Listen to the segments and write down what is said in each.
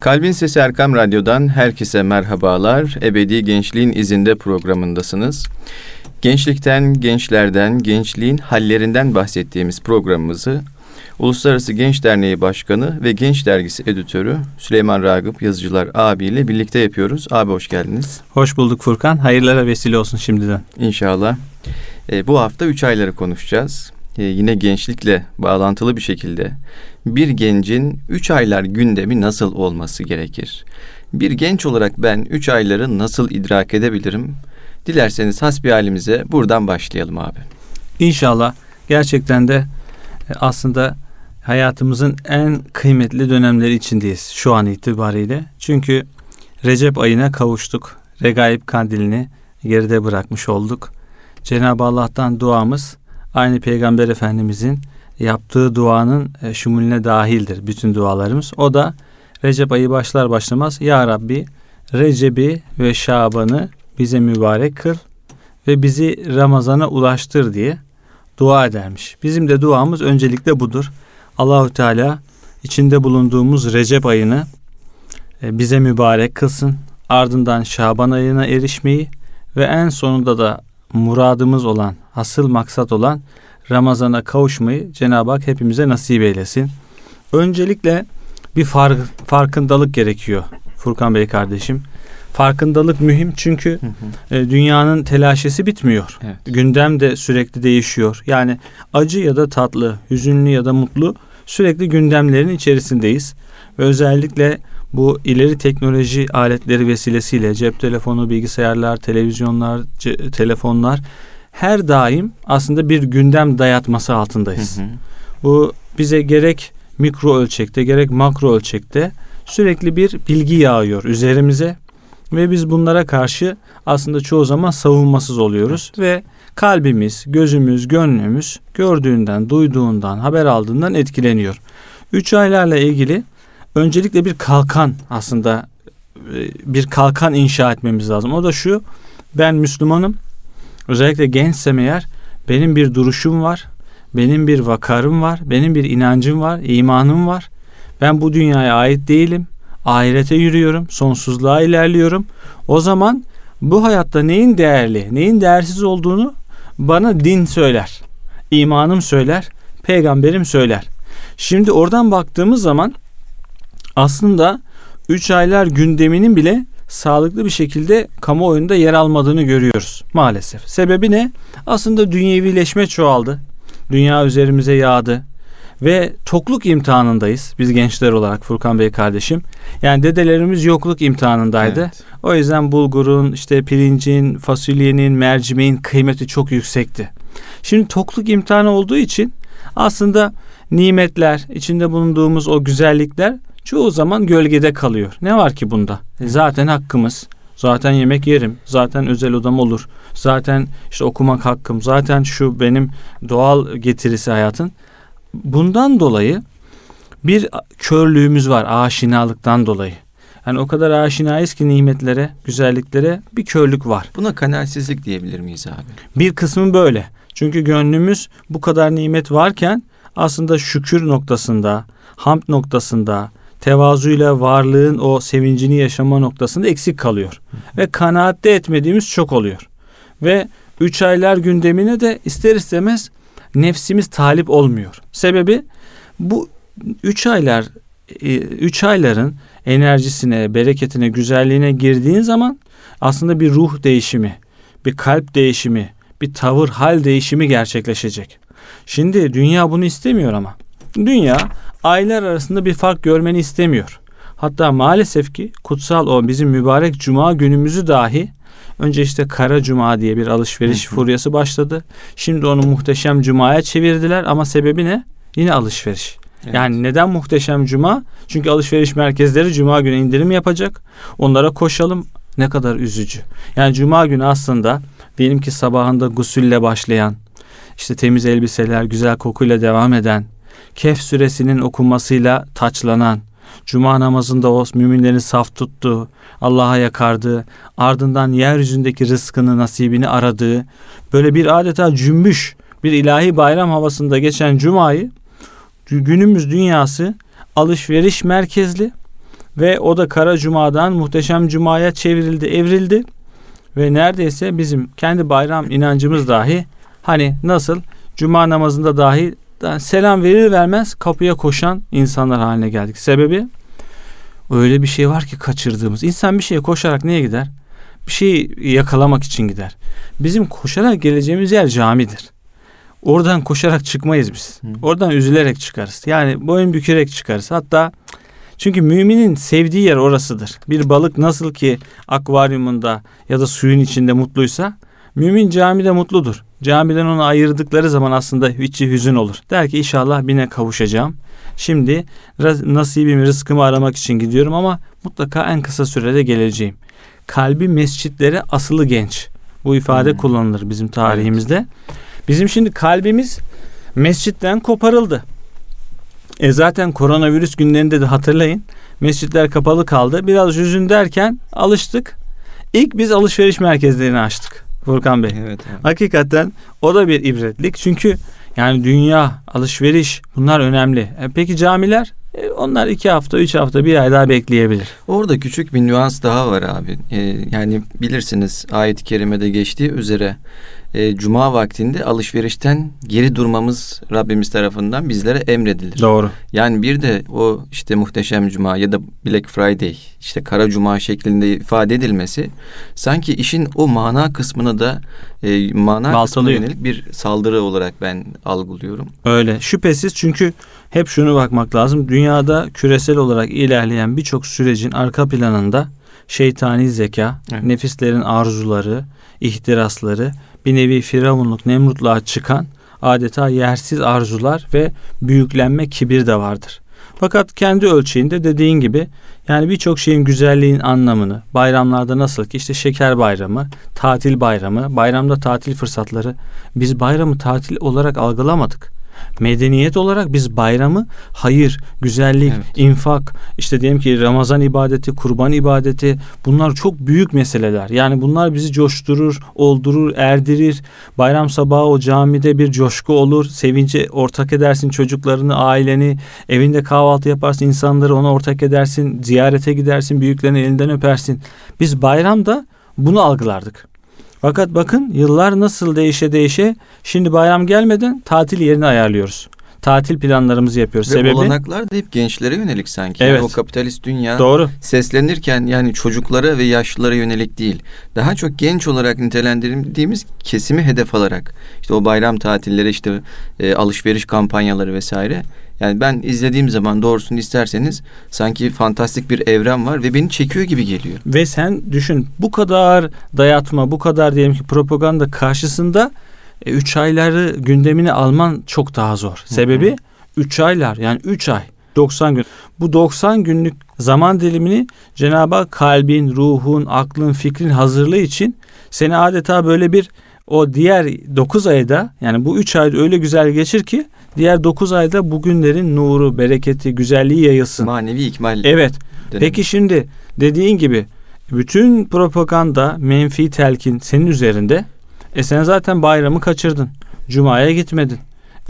Kalbin Sesi Erkam Radyo'dan herkese merhabalar. Ebedi Gençliğin izinde programındasınız. Gençlikten, gençlerden, gençliğin hallerinden bahsettiğimiz programımızı Uluslararası Genç Derneği Başkanı ve Genç Dergisi Editörü Süleyman Ragıp Yazıcılar abiyle birlikte yapıyoruz. Abi hoş geldiniz. Hoş bulduk Furkan. Hayırlara vesile olsun şimdiden. İnşallah. E, bu hafta üç ayları konuşacağız. E, yine gençlikle bağlantılı bir şekilde bir gencin üç aylar gündemi nasıl olması gerekir? Bir genç olarak ben üç ayları nasıl idrak edebilirim? Dilerseniz hasbihalimize buradan başlayalım abi. İnşallah gerçekten de e, aslında hayatımızın en kıymetli dönemleri içindeyiz şu an itibariyle. Çünkü Recep ayına kavuştuk. Regaib kandilini geride bırakmış olduk. Cenab-ı Allah'tan duamız aynı Peygamber Efendimizin yaptığı duanın e, şumuline dahildir bütün dualarımız. O da Recep ayı başlar başlamaz Ya Rabbi Recep'i ve Şaban'ı bize mübarek kıl ve bizi Ramazan'a ulaştır diye dua edermiş. Bizim de duamız öncelikle budur. Allahü Teala içinde bulunduğumuz Recep ayını e, bize mübarek kılsın. Ardından Şaban ayına erişmeyi ve en sonunda da muradımız olan, asıl maksat olan Ramazan'a kavuşmayı Cenab-ı Hak hepimize nasip eylesin. Öncelikle bir fark, farkındalık gerekiyor Furkan Bey kardeşim. Farkındalık mühim çünkü hı hı. E, dünyanın telaşesi bitmiyor. Evet. Gündem de sürekli değişiyor. Yani acı ya da tatlı, hüzünlü ya da mutlu sürekli gündemlerin içerisindeyiz. Ve özellikle bu ileri teknoloji aletleri vesilesiyle cep telefonu, bilgisayarlar, televizyonlar, telefonlar her daim aslında bir gündem dayatması altındayız. Hı hı. Bu bize gerek mikro ölçekte gerek makro ölçekte sürekli bir bilgi yağıyor üzerimize ve biz bunlara karşı aslında çoğu zaman savunmasız oluyoruz evet. ve kalbimiz, gözümüz, gönlümüz gördüğünden, duyduğundan, haber aldığından etkileniyor. Üç aylarla ilgili öncelikle bir kalkan aslında e, bir kalkan inşa etmemiz lazım. O da şu, ben Müslümanım, özellikle gençsem eğer benim bir duruşum var, benim bir vakarım var, benim bir inancım var, imanım var. Ben bu dünyaya ait değilim. Ahirete yürüyorum, sonsuzluğa ilerliyorum. O zaman bu hayatta neyin değerli, neyin değersiz olduğunu bana din söyler. imanım söyler, peygamberim söyler. Şimdi oradan baktığımız zaman aslında 3 aylar gündeminin bile sağlıklı bir şekilde kamuoyunda yer almadığını görüyoruz maalesef. Sebebi ne? Aslında dünyevileşme çoğaldı. Dünya üzerimize yağdı. Ve tokluk imtihanındayız biz gençler olarak Furkan Bey kardeşim. Yani dedelerimiz yokluk imtihanındaydı. Evet. O yüzden bulgurun, işte pirincin, fasulyenin, mercimeğin kıymeti çok yüksekti. Şimdi tokluk imtihanı olduğu için aslında nimetler, içinde bulunduğumuz o güzellikler çoğu zaman gölgede kalıyor. Ne var ki bunda? E zaten hakkımız. Zaten yemek yerim. Zaten özel odam olur. Zaten işte okumak hakkım. Zaten şu benim doğal getirisi hayatın. Bundan dolayı bir körlüğümüz var aşinalıktan dolayı. Yani o kadar aşinayız ki nimetlere, güzelliklere bir körlük var. Buna kanalsizlik diyebilir miyiz abi? Bir kısmı böyle. Çünkü gönlümüz bu kadar nimet varken aslında şükür noktasında, hamd noktasında, tevazuyla varlığın o sevincini yaşama noktasında eksik kalıyor. Ve kanaatte etmediğimiz çok oluyor. Ve üç aylar gündemine de ister istemez nefsimiz talip olmuyor. Sebebi bu üç aylar e, üç ayların enerjisine, bereketine, güzelliğine girdiğin zaman aslında bir ruh değişimi, bir kalp değişimi, bir tavır, hal değişimi gerçekleşecek. Şimdi dünya bunu istemiyor ama. Dünya aylar arasında bir fark görmeni istemiyor. Hatta maalesef ki kutsal o bizim mübarek cuma günümüzü dahi önce işte kara cuma diye bir alışveriş furyası başladı. Şimdi onu muhteşem cumaya çevirdiler ama sebebi ne? Yine alışveriş. Evet. Yani neden muhteşem cuma? Çünkü alışveriş merkezleri cuma günü indirim yapacak. Onlara koşalım. Ne kadar üzücü. Yani cuma günü aslında diyelim ki sabahında gusülle başlayan, işte temiz elbiseler, güzel kokuyla devam eden, Kehf suresinin okunmasıyla taçlanan, Cuma namazında o müminlerin saf tuttuğu, Allah'a yakardığı, ardından yeryüzündeki rızkını, nasibini aradığı, böyle bir adeta cümbüş, bir ilahi bayram havasında geçen Cuma'yı günümüz dünyası alışveriş merkezli Ve o da Kara Cuma'dan Muhteşem Cuma'ya çevrildi, evrildi. Ve neredeyse bizim kendi bayram inancımız dahi hani nasıl Cuma namazında dahi selam verir vermez kapıya koşan insanlar haline geldik. Sebebi öyle bir şey var ki kaçırdığımız. İnsan bir şeye koşarak niye gider? Bir şeyi yakalamak için gider. Bizim koşarak geleceğimiz yer camidir. Oradan koşarak çıkmayız biz. Hı. Oradan üzülerek çıkarız. Yani boyun bükerek çıkarız. Hatta çünkü müminin sevdiği yer orasıdır. Bir balık nasıl ki akvaryumunda ya da suyun içinde mutluysa mümin camide mutludur. Camiden onu ayırdıkları zaman aslında içi hüzün olur. Der ki inşallah bine kavuşacağım. Şimdi nasibimi, rızkımı aramak için gidiyorum ama mutlaka en kısa sürede geleceğim. Kalbi mescitlere asılı genç. Bu ifade hmm. kullanılır bizim tarihimizde. Evet. Bizim şimdi kalbimiz mescitten koparıldı. E zaten koronavirüs günlerinde de hatırlayın. Mescitler kapalı kaldı. Biraz hüzün derken alıştık. İlk biz alışveriş merkezlerini açtık. Furkan Bey. Evet, evet. Hakikaten o da bir ibretlik. Çünkü yani dünya, alışveriş bunlar önemli. E peki camiler? E onlar iki hafta, üç hafta, bir ay daha bekleyebilir. Orada küçük bir nüans daha var abi. E, yani bilirsiniz ayet-i kerimede geçtiği üzere e, cuma vaktinde alışverişten geri durmamız Rabbimiz tarafından bizlere emredilir. Doğru. Yani bir de o işte muhteşem cuma ya da Black Friday işte kara cuma şeklinde ifade edilmesi sanki işin o mana kısmını da e, mana Baltalıyor. kısmına yönelik bir saldırı olarak ben algılıyorum. Öyle şüphesiz çünkü hep şunu bakmak lazım. Dünyada küresel olarak ilerleyen birçok sürecin arka planında şeytani zeka, evet. nefislerin arzuları, ihtirasları bir nevi firavunluk, nemrutluğa çıkan adeta yersiz arzular ve büyüklenme kibir de vardır. Fakat kendi ölçeğinde dediğin gibi yani birçok şeyin güzelliğin anlamını bayramlarda nasıl ki işte şeker bayramı, tatil bayramı, bayramda tatil fırsatları biz bayramı tatil olarak algılamadık medeniyet olarak biz bayramı hayır, güzellik, evet. infak, işte diyelim ki Ramazan ibadeti, kurban ibadeti bunlar çok büyük meseleler. Yani bunlar bizi coşturur, oldurur, erdirir. Bayram sabahı o camide bir coşku olur. Sevince ortak edersin çocuklarını, aileni, evinde kahvaltı yaparsın, insanları ona ortak edersin, ziyarete gidersin, büyüklerin elinden öpersin. Biz bayramda bunu algılardık. Fakat bakın yıllar nasıl değişe değişe şimdi bayram gelmeden tatil yerini ayarlıyoruz. Tatil planlarımızı yapıyoruz. Ve Sebebi, olanaklar da hep gençlere yönelik sanki. Evet. Yani o kapitalist dünya Doğru. seslenirken yani çocuklara ve yaşlılara yönelik değil. Daha çok genç olarak nitelendirdiğimiz kesimi hedef alarak. işte o bayram tatilleri işte e, alışveriş kampanyaları vesaire yani ben izlediğim zaman doğrusunu isterseniz sanki fantastik bir evren var ve beni çekiyor gibi geliyor. Ve sen düşün bu kadar dayatma, bu kadar diyelim ki propaganda karşısında 3 e, ayları gündemine alman çok daha zor. Sebebi 3 aylar yani 3 ay 90 gün. Bu 90 günlük zaman dilimini Cenab-ı Hak kalbin, ruhun, aklın, fikrin hazırlığı için seni adeta böyle bir o diğer 9 ayda yani bu 3 ayda öyle güzel geçir ki Diğer 9 ayda bugünlerin nuru, bereketi, güzelliği yayılsın. Manevi ikmal. Evet. Dönemi. Peki şimdi dediğin gibi bütün propaganda, menfi telkin senin üzerinde. E sen zaten bayramı kaçırdın. Cuma'ya gitmedin.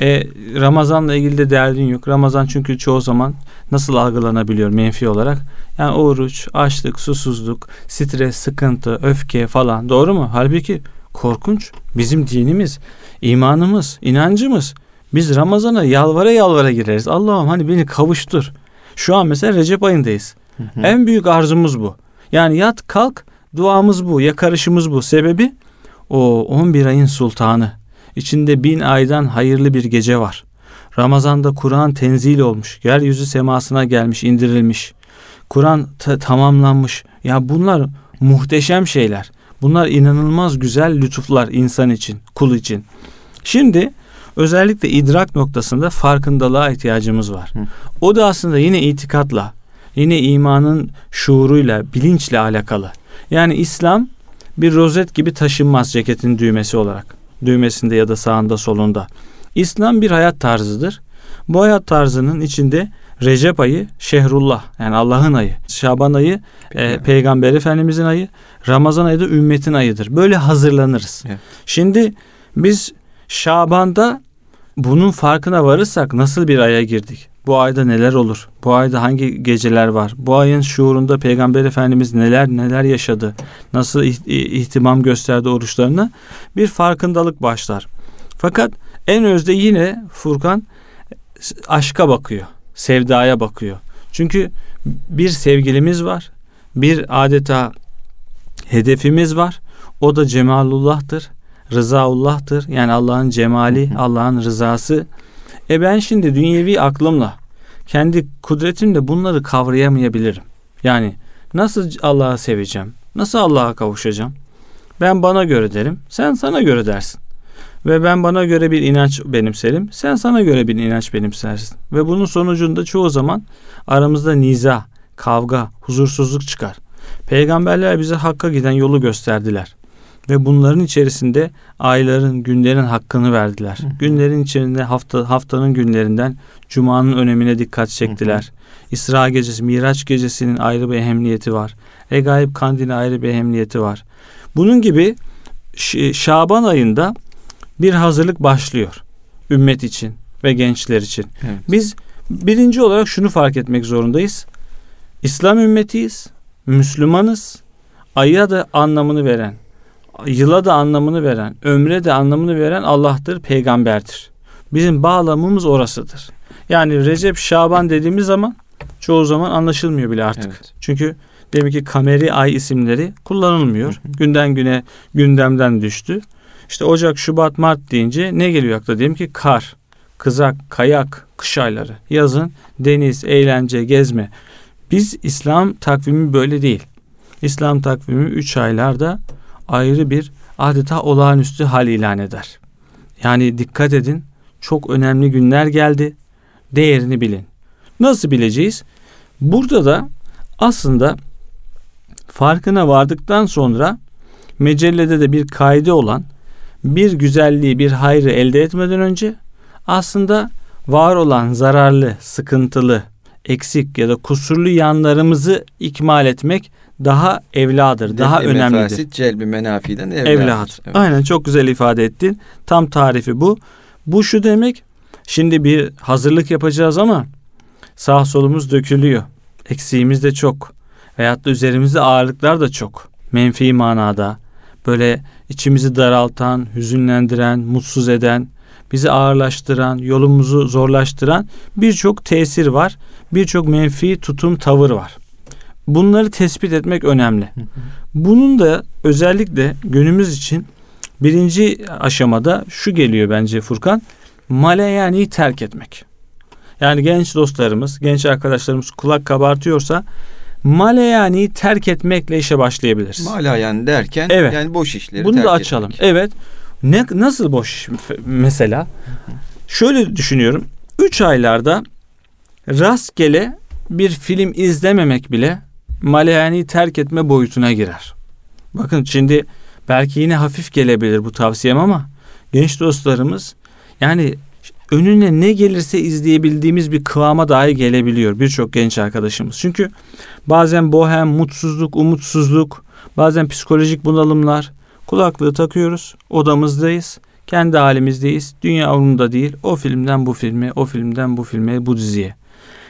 E, Ramazan'la ilgili de derdin yok. Ramazan çünkü çoğu zaman nasıl algılanabiliyor menfi olarak? Yani oruç, açlık, susuzluk, stres, sıkıntı, öfke falan. Doğru mu? Halbuki korkunç. Bizim dinimiz, imanımız, inancımız biz Ramazan'a yalvara yalvara gireriz. Allah'ım hani beni kavuştur. Şu an mesela Recep ayındayız. Hı hı. En büyük arzumuz bu. Yani yat kalk duamız bu, yakarışımız bu. Sebebi o 11 ayın sultanı. İçinde bin aydan hayırlı bir gece var. Ramazan'da Kur'an tenzil olmuş. Yeryüzü semasına gelmiş, indirilmiş. Kur'an tamamlanmış. Ya bunlar muhteşem şeyler. Bunlar inanılmaz güzel lütuflar insan için, kul için. Şimdi Özellikle idrak noktasında farkındalığa ihtiyacımız var. Hı. O da aslında yine itikatla, yine imanın şuuruyla, bilinçle alakalı. Yani İslam bir rozet gibi taşınmaz ceketin düğmesi olarak. Düğmesinde ya da sağında solunda. İslam bir hayat tarzıdır. Bu hayat tarzının içinde Recep ayı Şehrullah yani Allah'ın ayı. Şaban ayı e, Peygamber Efendimizin ayı. Ramazan ayı da ümmetin ayıdır. Böyle hazırlanırız. Evet. Şimdi biz Şaban'da bunun farkına varırsak nasıl bir aya girdik? Bu ayda neler olur? Bu ayda hangi geceler var? Bu ayın şuurunda Peygamber Efendimiz neler neler yaşadı? Nasıl ihtimam gösterdi oruçlarını? Bir farkındalık başlar. Fakat en özde yine Furkan aşka bakıyor. Sevdaya bakıyor. Çünkü bir sevgilimiz var. Bir adeta hedefimiz var. O da cemalullah'tır. Rızaullah'tır. Yani Allah'ın cemali, Allah'ın rızası. E ben şimdi dünyevi aklımla kendi kudretimle bunları kavrayamayabilirim. Yani nasıl Allah'ı seveceğim? Nasıl Allah'a kavuşacağım? Ben bana göre derim, sen sana göre dersin. Ve ben bana göre bir inanç benimserim, sen sana göre bir inanç benimsersin. Ve bunun sonucunda çoğu zaman aramızda niza, kavga, huzursuzluk çıkar. Peygamberler bize hakka giden yolu gösterdiler. Ve bunların içerisinde ayların, günlerin hakkını verdiler. Hı hı. Günlerin içerisinde hafta haftanın günlerinden cumanın önemine dikkat çektiler. Hı hı. İsra gecesi, Miraç gecesinin ayrı bir ehemmiyeti var. Regaib kandili ayrı bir ehemmiyeti var. Bunun gibi Şaban ayında bir hazırlık başlıyor ümmet için ve gençler için. Evet. Biz birinci olarak şunu fark etmek zorundayız. İslam ümmetiyiz, Müslümanız. Ay'a da anlamını veren, yıla da anlamını veren, ömre de anlamını veren Allah'tır, peygamberdir. Bizim bağlamımız orasıdır. Yani Recep, Şaban dediğimiz zaman çoğu zaman anlaşılmıyor bile artık. Evet. Çünkü demek ki kameri ay isimleri kullanılmıyor. Hı hı. Günden güne gündemden düştü. İşte Ocak, Şubat, Mart deyince ne geliyor akla? Diyelim ki kar, kızak, kayak, kış ayları. Yazın deniz, eğlence, gezme. Biz İslam takvimi böyle değil. İslam takvimi üç aylarda ayrı bir adeta olağanüstü hal ilan eder. Yani dikkat edin çok önemli günler geldi. Değerini bilin. Nasıl bileceğiz? Burada da aslında farkına vardıktan sonra mecellede de bir kaydı olan bir güzelliği, bir hayrı elde etmeden önce aslında var olan zararlı, sıkıntılı, eksik ya da kusurlu yanlarımızı ikmal etmek daha evladır, daha Defi önemlidir. Mefasit, celbi menafiden evladır. Evlad. Evet. Aynen çok güzel ifade ettin. Tam tarifi bu. Bu şu demek, şimdi bir hazırlık yapacağız ama sağ solumuz dökülüyor. Eksiğimiz de çok. Veyahut da üzerimizde ağırlıklar da çok. Menfi manada. Böyle içimizi daraltan, hüzünlendiren, mutsuz eden, bizi ağırlaştıran, yolumuzu zorlaştıran birçok tesir var. Birçok menfi tutum, tavır var. Bunları tespit etmek önemli. Bunun da özellikle günümüz için birinci aşamada şu geliyor bence Furkan. Maleyani terk etmek. Yani genç dostlarımız, genç arkadaşlarımız kulak kabartıyorsa maleyani terk etmekle işe başlayabiliriz. Malayan derken evet. yani boş işleri Bunu da açalım. Etmek. Evet. Ne nasıl boş iş mesela? Şöyle düşünüyorum. Üç aylarda rastgele bir film izlememek bile maleyani terk etme boyutuna girer. Bakın şimdi belki yine hafif gelebilir bu tavsiyem ama genç dostlarımız yani önüne ne gelirse izleyebildiğimiz bir kıvama dahi gelebiliyor birçok genç arkadaşımız. Çünkü bazen bohem, mutsuzluk, umutsuzluk, bazen psikolojik bunalımlar. Kulaklığı takıyoruz, odamızdayız, kendi halimizdeyiz, dünya umurunda değil. O filmden bu filme, o filmden bu filme, bu diziye.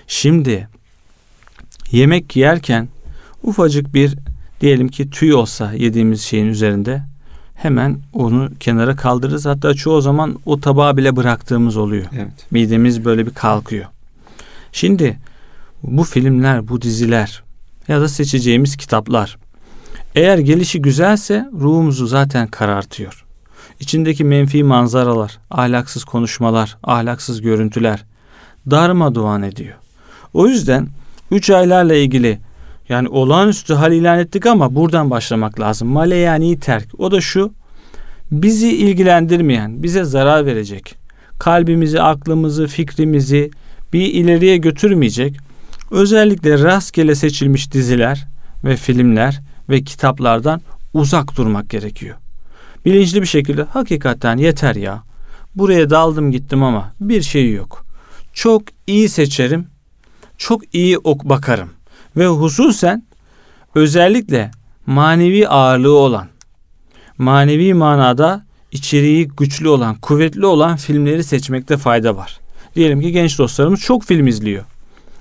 Şimdi yemek yerken ufacık bir diyelim ki tüy olsa yediğimiz şeyin üzerinde hemen onu kenara kaldırırız. Hatta çoğu zaman o tabağı bile bıraktığımız oluyor. Evet. Midemiz böyle bir kalkıyor. Şimdi bu filmler, bu diziler ya da seçeceğimiz kitaplar eğer gelişi güzelse ruhumuzu zaten karartıyor. İçindeki menfi manzaralar, ahlaksız konuşmalar, ahlaksız görüntüler darma ediyor. O yüzden üç aylarla ilgili yani olağanüstü hal ilan ettik ama buradan başlamak lazım. Male yani terk. O da şu. Bizi ilgilendirmeyen, bize zarar verecek, kalbimizi, aklımızı, fikrimizi bir ileriye götürmeyecek, özellikle rastgele seçilmiş diziler ve filmler ve kitaplardan uzak durmak gerekiyor. Bilinçli bir şekilde hakikaten yeter ya. Buraya daldım gittim ama bir şey yok. Çok iyi seçerim, çok iyi ok bakarım ve hususen özellikle manevi ağırlığı olan, manevi manada içeriği güçlü olan, kuvvetli olan filmleri seçmekte fayda var. diyelim ki genç dostlarımız çok film izliyor.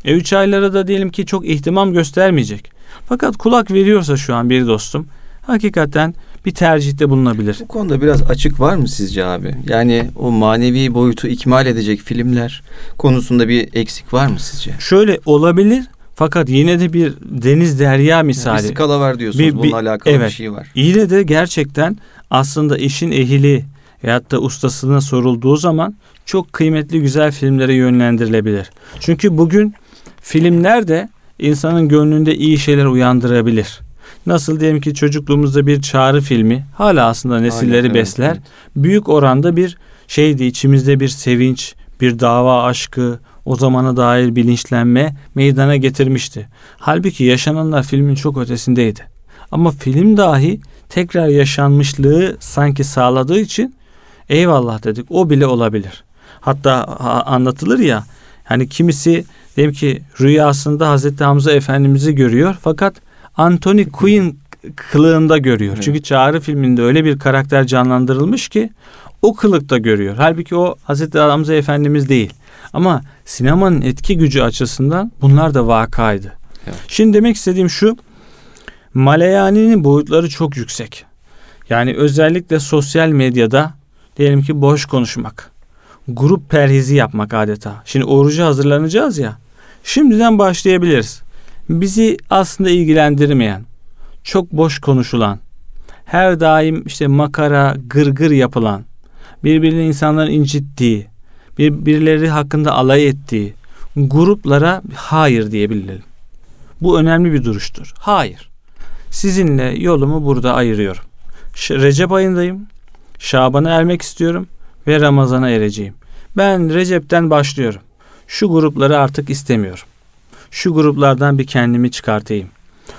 E 3 aylara da diyelim ki çok ihtimam göstermeyecek. Fakat kulak veriyorsa şu an bir dostum hakikaten bir tercihte bulunabilir. Bu konuda biraz açık var mı sizce abi? Yani o manevi boyutu ikmal edecek filmler konusunda bir eksik var mı sizce? Şöyle olabilir fakat yine de bir deniz derya misali. Bir skala var diyorsunuz. Bir- bir- Bununla alakalı evet. bir şey var. Yine de gerçekten aslında işin ehli veyahut da ustasına sorulduğu zaman çok kıymetli güzel filmlere yönlendirilebilir. Çünkü bugün filmler de insanın gönlünde iyi şeyler uyandırabilir. Nasıl diyelim ki çocukluğumuzda bir çağrı filmi hala aslında nesilleri Aynen, evet, besler. evet. Büyük oranda bir şeydi içimizde bir sevinç, bir dava aşkı, o zamana dair bilinçlenme meydana getirmişti. Halbuki yaşananlar filmin çok ötesindeydi. Ama film dahi tekrar yaşanmışlığı sanki sağladığı için eyvallah dedik o bile olabilir. Hatta ha- anlatılır ya hani kimisi diyelim ki rüyasında Hazreti Hamza Efendimiz'i görüyor fakat Anthony Quinn kılığında görüyor. Evet. Çünkü Çağrı filminde öyle bir karakter canlandırılmış ki o kılıkta görüyor. Halbuki o Hazreti Hamza Efendimiz değil. Ama sinemanın etki gücü açısından bunlar da vakaydı. Evet. Şimdi demek istediğim şu. Maleyani'nin boyutları çok yüksek. Yani özellikle sosyal medyada diyelim ki boş konuşmak. Grup perhizi yapmak adeta. Şimdi oruca hazırlanacağız ya. Şimdiden başlayabiliriz. Bizi aslında ilgilendirmeyen, çok boş konuşulan, her daim işte makara, gırgır yapılan, birbirini insanların incittiği, bir, birileri hakkında alay ettiği gruplara hayır diyebilelim. Bu önemli bir duruştur. Hayır. Sizinle yolumu burada ayırıyorum. Recep ayındayım. Şaban'a ermek istiyorum ve Ramazan'a ereceğim. Ben Recep'ten başlıyorum. Şu grupları artık istemiyorum. Şu gruplardan bir kendimi çıkartayım.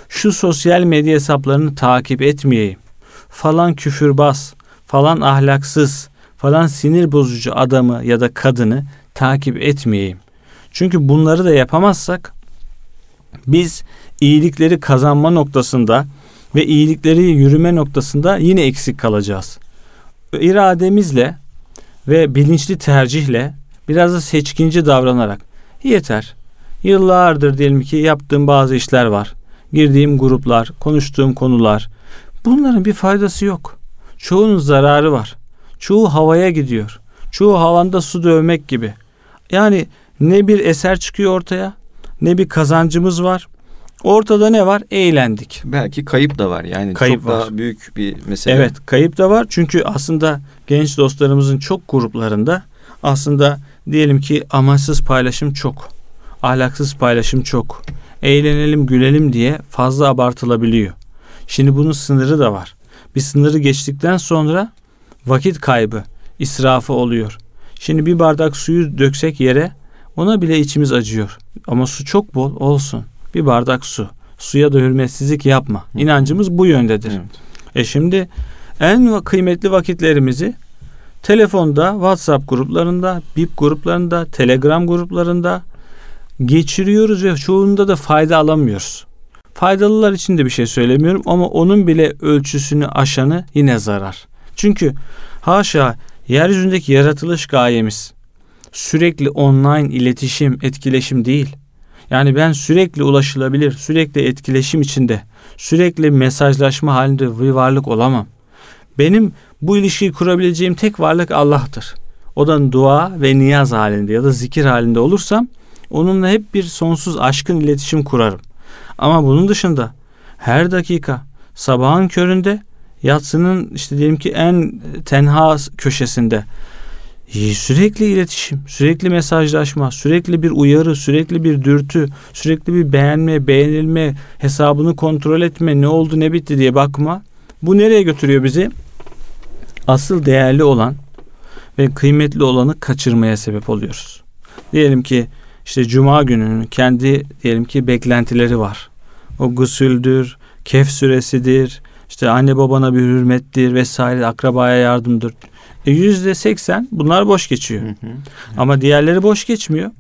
Şu sosyal medya hesaplarını takip etmeyeyim. Falan küfürbaz, falan ahlaksız, falan sinir bozucu adamı ya da kadını takip etmeyeyim. Çünkü bunları da yapamazsak biz iyilikleri kazanma noktasında ve iyilikleri yürüme noktasında yine eksik kalacağız. İrademizle ve bilinçli tercihle biraz da seçkinci davranarak yeter. Yıllardır diyelim ki yaptığım bazı işler var. Girdiğim gruplar, konuştuğum konular. Bunların bir faydası yok. Çoğunun zararı var. Çoğu havaya gidiyor. Çoğu havanda su dövmek gibi. Yani ne bir eser çıkıyor ortaya ne bir kazancımız var. Ortada ne var? Eğlendik. Belki kayıp da var. Yani Kayıp çok var. daha büyük bir mesele. Evet kayıp da var. Çünkü aslında genç dostlarımızın çok gruplarında aslında diyelim ki amaçsız paylaşım çok. Ahlaksız paylaşım çok. Eğlenelim gülelim diye fazla abartılabiliyor. Şimdi bunun sınırı da var. Bir sınırı geçtikten sonra vakit kaybı, israfı oluyor. Şimdi bir bardak suyu döksek yere ona bile içimiz acıyor. Ama su çok bol olsun. Bir bardak su. Suya da hürmetsizlik yapma. İnancımız bu yöndedir. Evet. E şimdi en kıymetli vakitlerimizi telefonda, WhatsApp gruplarında, BIP gruplarında, Telegram gruplarında geçiriyoruz ve çoğunda da fayda alamıyoruz. Faydalılar için de bir şey söylemiyorum ama onun bile ölçüsünü aşanı yine zarar. Çünkü haşa yeryüzündeki yaratılış gayemiz sürekli online iletişim, etkileşim değil. Yani ben sürekli ulaşılabilir, sürekli etkileşim içinde, sürekli mesajlaşma halinde bir varlık olamam. Benim bu ilişkiyi kurabileceğim tek varlık Allah'tır. O da dua ve niyaz halinde ya da zikir halinde olursam onunla hep bir sonsuz aşkın iletişim kurarım. Ama bunun dışında her dakika sabahın köründe yatsının işte diyelim ki en tenha köşesinde sürekli iletişim, sürekli mesajlaşma, sürekli bir uyarı, sürekli bir dürtü, sürekli bir beğenme, beğenilme, hesabını kontrol etme, ne oldu ne bitti diye bakma. Bu nereye götürüyor bizi? Asıl değerli olan ve kıymetli olanı kaçırmaya sebep oluyoruz. Diyelim ki işte cuma gününün kendi diyelim ki beklentileri var. O gusüldür, kef süresidir, işte anne babana bir hürmettir vesaire, akrabaya yardımdır. E yüzde seksen bunlar boş geçiyor. Hı hı. Ama diğerleri boş geçmiyor.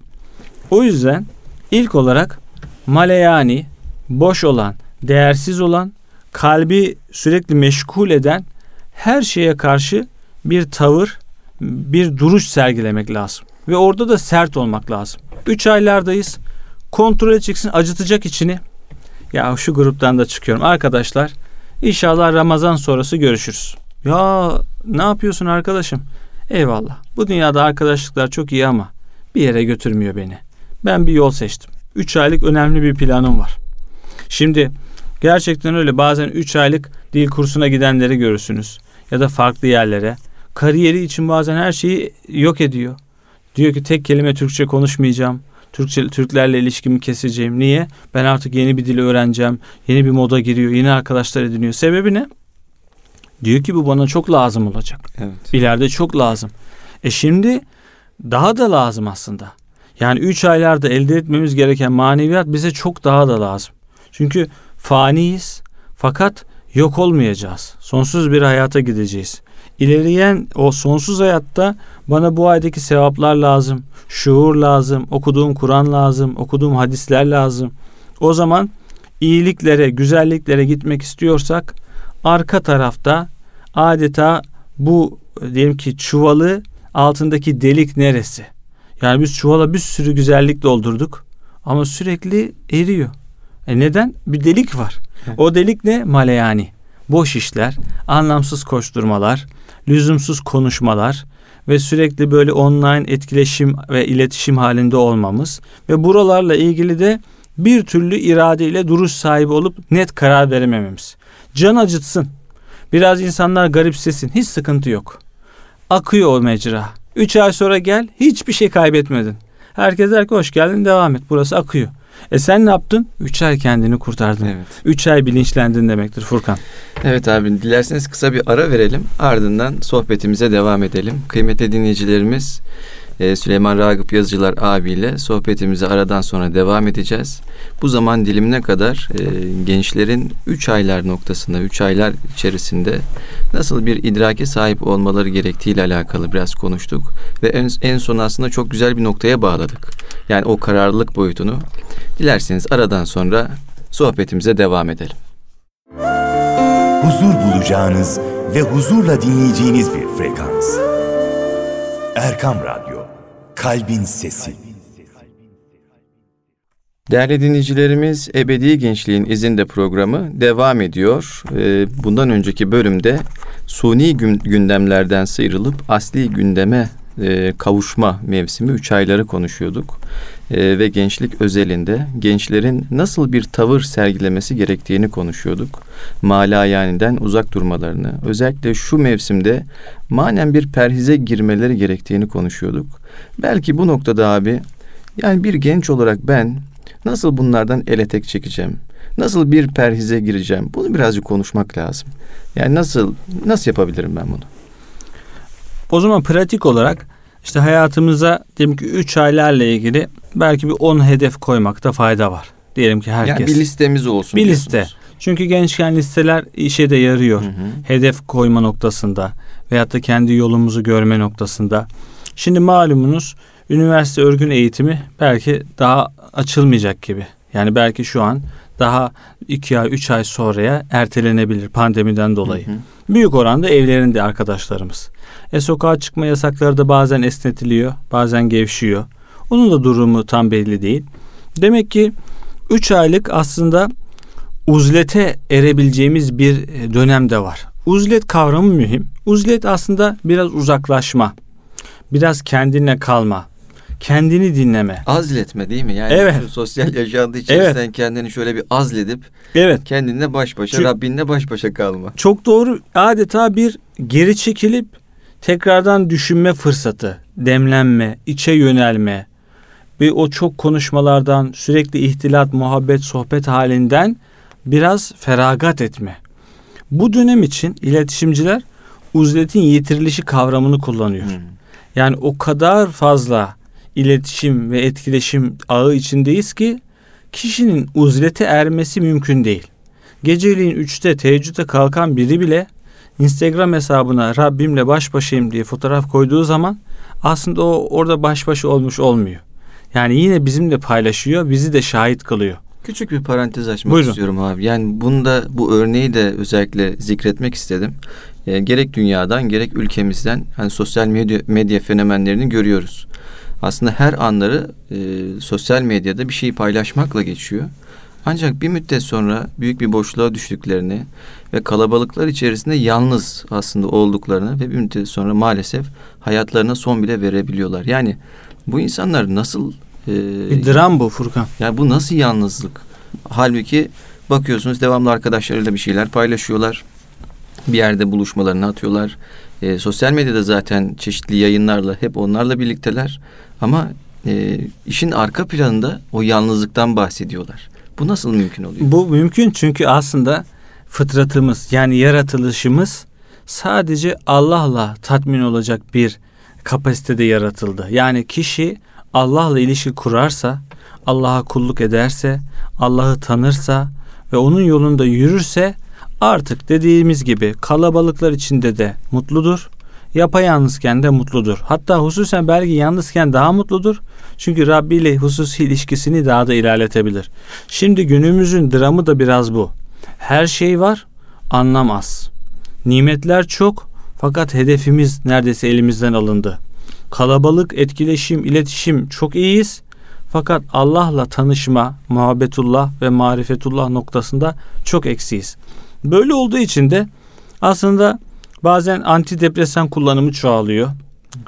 O yüzden ilk olarak maleyani, boş olan, değersiz olan, kalbi sürekli meşgul eden her şeye karşı bir tavır, bir duruş sergilemek lazım. Ve orada da sert olmak lazım. Üç aylardayız. Kontrol edeceksin, acıtacak içini. Ya şu gruptan da çıkıyorum. Arkadaşlar inşallah Ramazan sonrası görüşürüz. Ya ne yapıyorsun arkadaşım? Eyvallah. Bu dünyada arkadaşlıklar çok iyi ama bir yere götürmüyor beni. Ben bir yol seçtim. Üç aylık önemli bir planım var. Şimdi gerçekten öyle bazen üç aylık dil kursuna gidenleri görürsünüz. Ya da farklı yerlere. Kariyeri için bazen her şeyi yok ediyor. Diyor ki tek kelime Türkçe konuşmayacağım. Türkçe, Türklerle ilişkimi keseceğim. Niye? Ben artık yeni bir dili öğreneceğim. Yeni bir moda giriyor. Yeni arkadaşlar ediniyor. Sebebi ne? Diyor ki bu bana çok lazım olacak. Evet. İleride çok lazım. E şimdi daha da lazım aslında. Yani üç aylarda elde etmemiz gereken maneviyat bize çok daha da lazım. Çünkü faniyiz fakat yok olmayacağız. Sonsuz bir hayata gideceğiz. İleriyen o sonsuz hayatta bana bu aydaki sevaplar lazım, şuur lazım, okuduğum Kur'an lazım, okuduğum hadisler lazım. O zaman iyiliklere, güzelliklere gitmek istiyorsak arka tarafta adeta bu diyelim ki çuvalı altındaki delik neresi? Yani biz çuvala bir sürü güzellik doldurduk ama sürekli eriyor. E neden? Bir delik var. O delik ne? Maleyani. Boş işler, anlamsız koşturmalar, lüzumsuz konuşmalar ve sürekli böyle online etkileşim ve iletişim halinde olmamız ve buralarla ilgili de bir türlü iradeyle duruş sahibi olup net karar veremememiz. Can acıtsın. Biraz insanlar garipsesin. Hiç sıkıntı yok. Akıyor o mecra. Üç ay sonra gel hiçbir şey kaybetmedin. Herkes der ki hoş geldin devam et. Burası akıyor. E sen ne yaptın? Üç ay kendini kurtardın. Evet. Üç ay bilinçlendin demektir Furkan. Evet abi dilerseniz kısa bir ara verelim. Ardından sohbetimize devam edelim. Kıymetli dinleyicilerimiz e, Süleyman Ragıp Yazıcılar abiyle sohbetimize aradan sonra devam edeceğiz. Bu zaman dilimine kadar e, gençlerin 3 aylar noktasında, 3 aylar içerisinde nasıl bir idrake sahip olmaları gerektiği ile alakalı biraz konuştuk. Ve en, en son aslında çok güzel bir noktaya bağladık. Yani o kararlılık boyutunu. Dilerseniz aradan sonra sohbetimize devam edelim. Huzur bulacağınız ve huzurla dinleyeceğiniz bir frekans. Erkam Radyo, Kalbin Sesi. Değerli dinleyicilerimiz, Ebedi Gençliğin izinde programı devam ediyor. Ee, Bundan önceki bölümde suni gün- gündemlerden sıyrılıp asli gündeme e, kavuşma mevsimi 3 ayları konuşuyorduk. Ee, Ve gençlik özelinde gençlerin nasıl bir tavır sergilemesi gerektiğini konuşuyorduk. Malayaniden uzak durmalarını, özellikle şu mevsimde manen bir perhize girmeleri gerektiğini konuşuyorduk. Belki bu noktada abi yani bir genç olarak ben Nasıl bunlardan ele tek çekeceğim? Nasıl bir perhize gireceğim? Bunu birazcık konuşmak lazım. Yani nasıl nasıl yapabilirim ben bunu? O zaman pratik olarak işte hayatımıza diyelim ki 3 aylarla ilgili belki bir 10 hedef koymakta fayda var. Diyelim ki herkes. Yani bir listemiz olsun. Bir diyorsunuz. liste. Çünkü gençken listeler işe de yarıyor. Hı hı. Hedef koyma noktasında veyahut da kendi yolumuzu görme noktasında. Şimdi malumunuz üniversite örgün eğitimi belki daha açılmayacak gibi. Yani belki şu an daha 2 ay 3 ay sonraya ertelenebilir pandemiden dolayı. Hı hı. Büyük oranda evlerinde arkadaşlarımız. E sokağa çıkma yasakları da bazen esnetiliyor, bazen gevşiyor. Onun da durumu tam belli değil. Demek ki 3 aylık aslında uzlete erebileceğimiz bir e, dönem de var. Uzlet kavramı mühim. Uzlet aslında biraz uzaklaşma, biraz kendine kalma, kendini dinleme. Azletme değil mi? Yani Evet. şu sosyal yaşantı içerisinden kendini şöyle bir azledip Evet, kendinle baş başa, Çünkü- Rabbinle baş başa kalma. çok doğru. Adeta bir geri çekilip tekrardan düşünme fırsatı, demlenme, içe yönelme ve o çok konuşmalardan, sürekli ihtilat, muhabbet, sohbet halinden biraz feragat etme. Bu dönem için iletişimciler uzletin yitirilişi kavramını kullanıyor. Hı. Yani o kadar fazla iletişim ve etkileşim ağı içindeyiz ki kişinin uzlete ermesi mümkün değil. Geceliğin 3'te teheccüde kalkan biri bile Instagram hesabına Rabbimle baş başayım diye fotoğraf koyduğu zaman aslında o orada baş başa olmuş olmuyor. Yani yine bizimle paylaşıyor, bizi de şahit kılıyor. Küçük bir parantez açmak Buyurun. istiyorum abi. Yani bunda bu örneği de özellikle zikretmek istedim. E, gerek dünyadan gerek ülkemizden hani sosyal medya, medya fenomenlerini görüyoruz. aslında her anları e, sosyal medyada bir şeyi paylaşmakla geçiyor. Ancak bir müddet sonra büyük bir boşluğa düştüklerini ve kalabalıklar içerisinde yalnız aslında olduklarını ve bir müddet sonra maalesef hayatlarına son bile verebiliyorlar. Yani bu insanlar nasıl e, Bir dram bu Furkan. ya bu nasıl yalnızlık? Halbuki bakıyorsunuz devamlı arkadaşlarıyla bir şeyler paylaşıyorlar. Bir yerde buluşmalarını atıyorlar. E, sosyal medyada zaten çeşitli yayınlarla hep onlarla birlikteler. Ama e, işin arka planında o yalnızlıktan bahsediyorlar. Bu nasıl mümkün oluyor? Bu mümkün çünkü aslında fıtratımız yani yaratılışımız sadece Allah'la tatmin olacak bir kapasitede yaratıldı. Yani kişi Allah'la ilişki kurarsa, Allah'a kulluk ederse, Allah'ı tanırsa ve onun yolunda yürürse artık dediğimiz gibi kalabalıklar içinde de mutludur. Yapayalnızken de mutludur. Hatta hususen belki yalnızken daha mutludur. Çünkü Rabbi ile hususi ilişkisini daha da ilerletebilir. Şimdi günümüzün dramı da biraz bu. Her şey var, anlam az. Nimetler çok fakat hedefimiz neredeyse elimizden alındı. Kalabalık, etkileşim, iletişim çok iyiyiz. Fakat Allah'la tanışma, muhabbetullah ve marifetullah noktasında çok eksiyiz. Böyle olduğu için de aslında bazen antidepresan kullanımı çoğalıyor.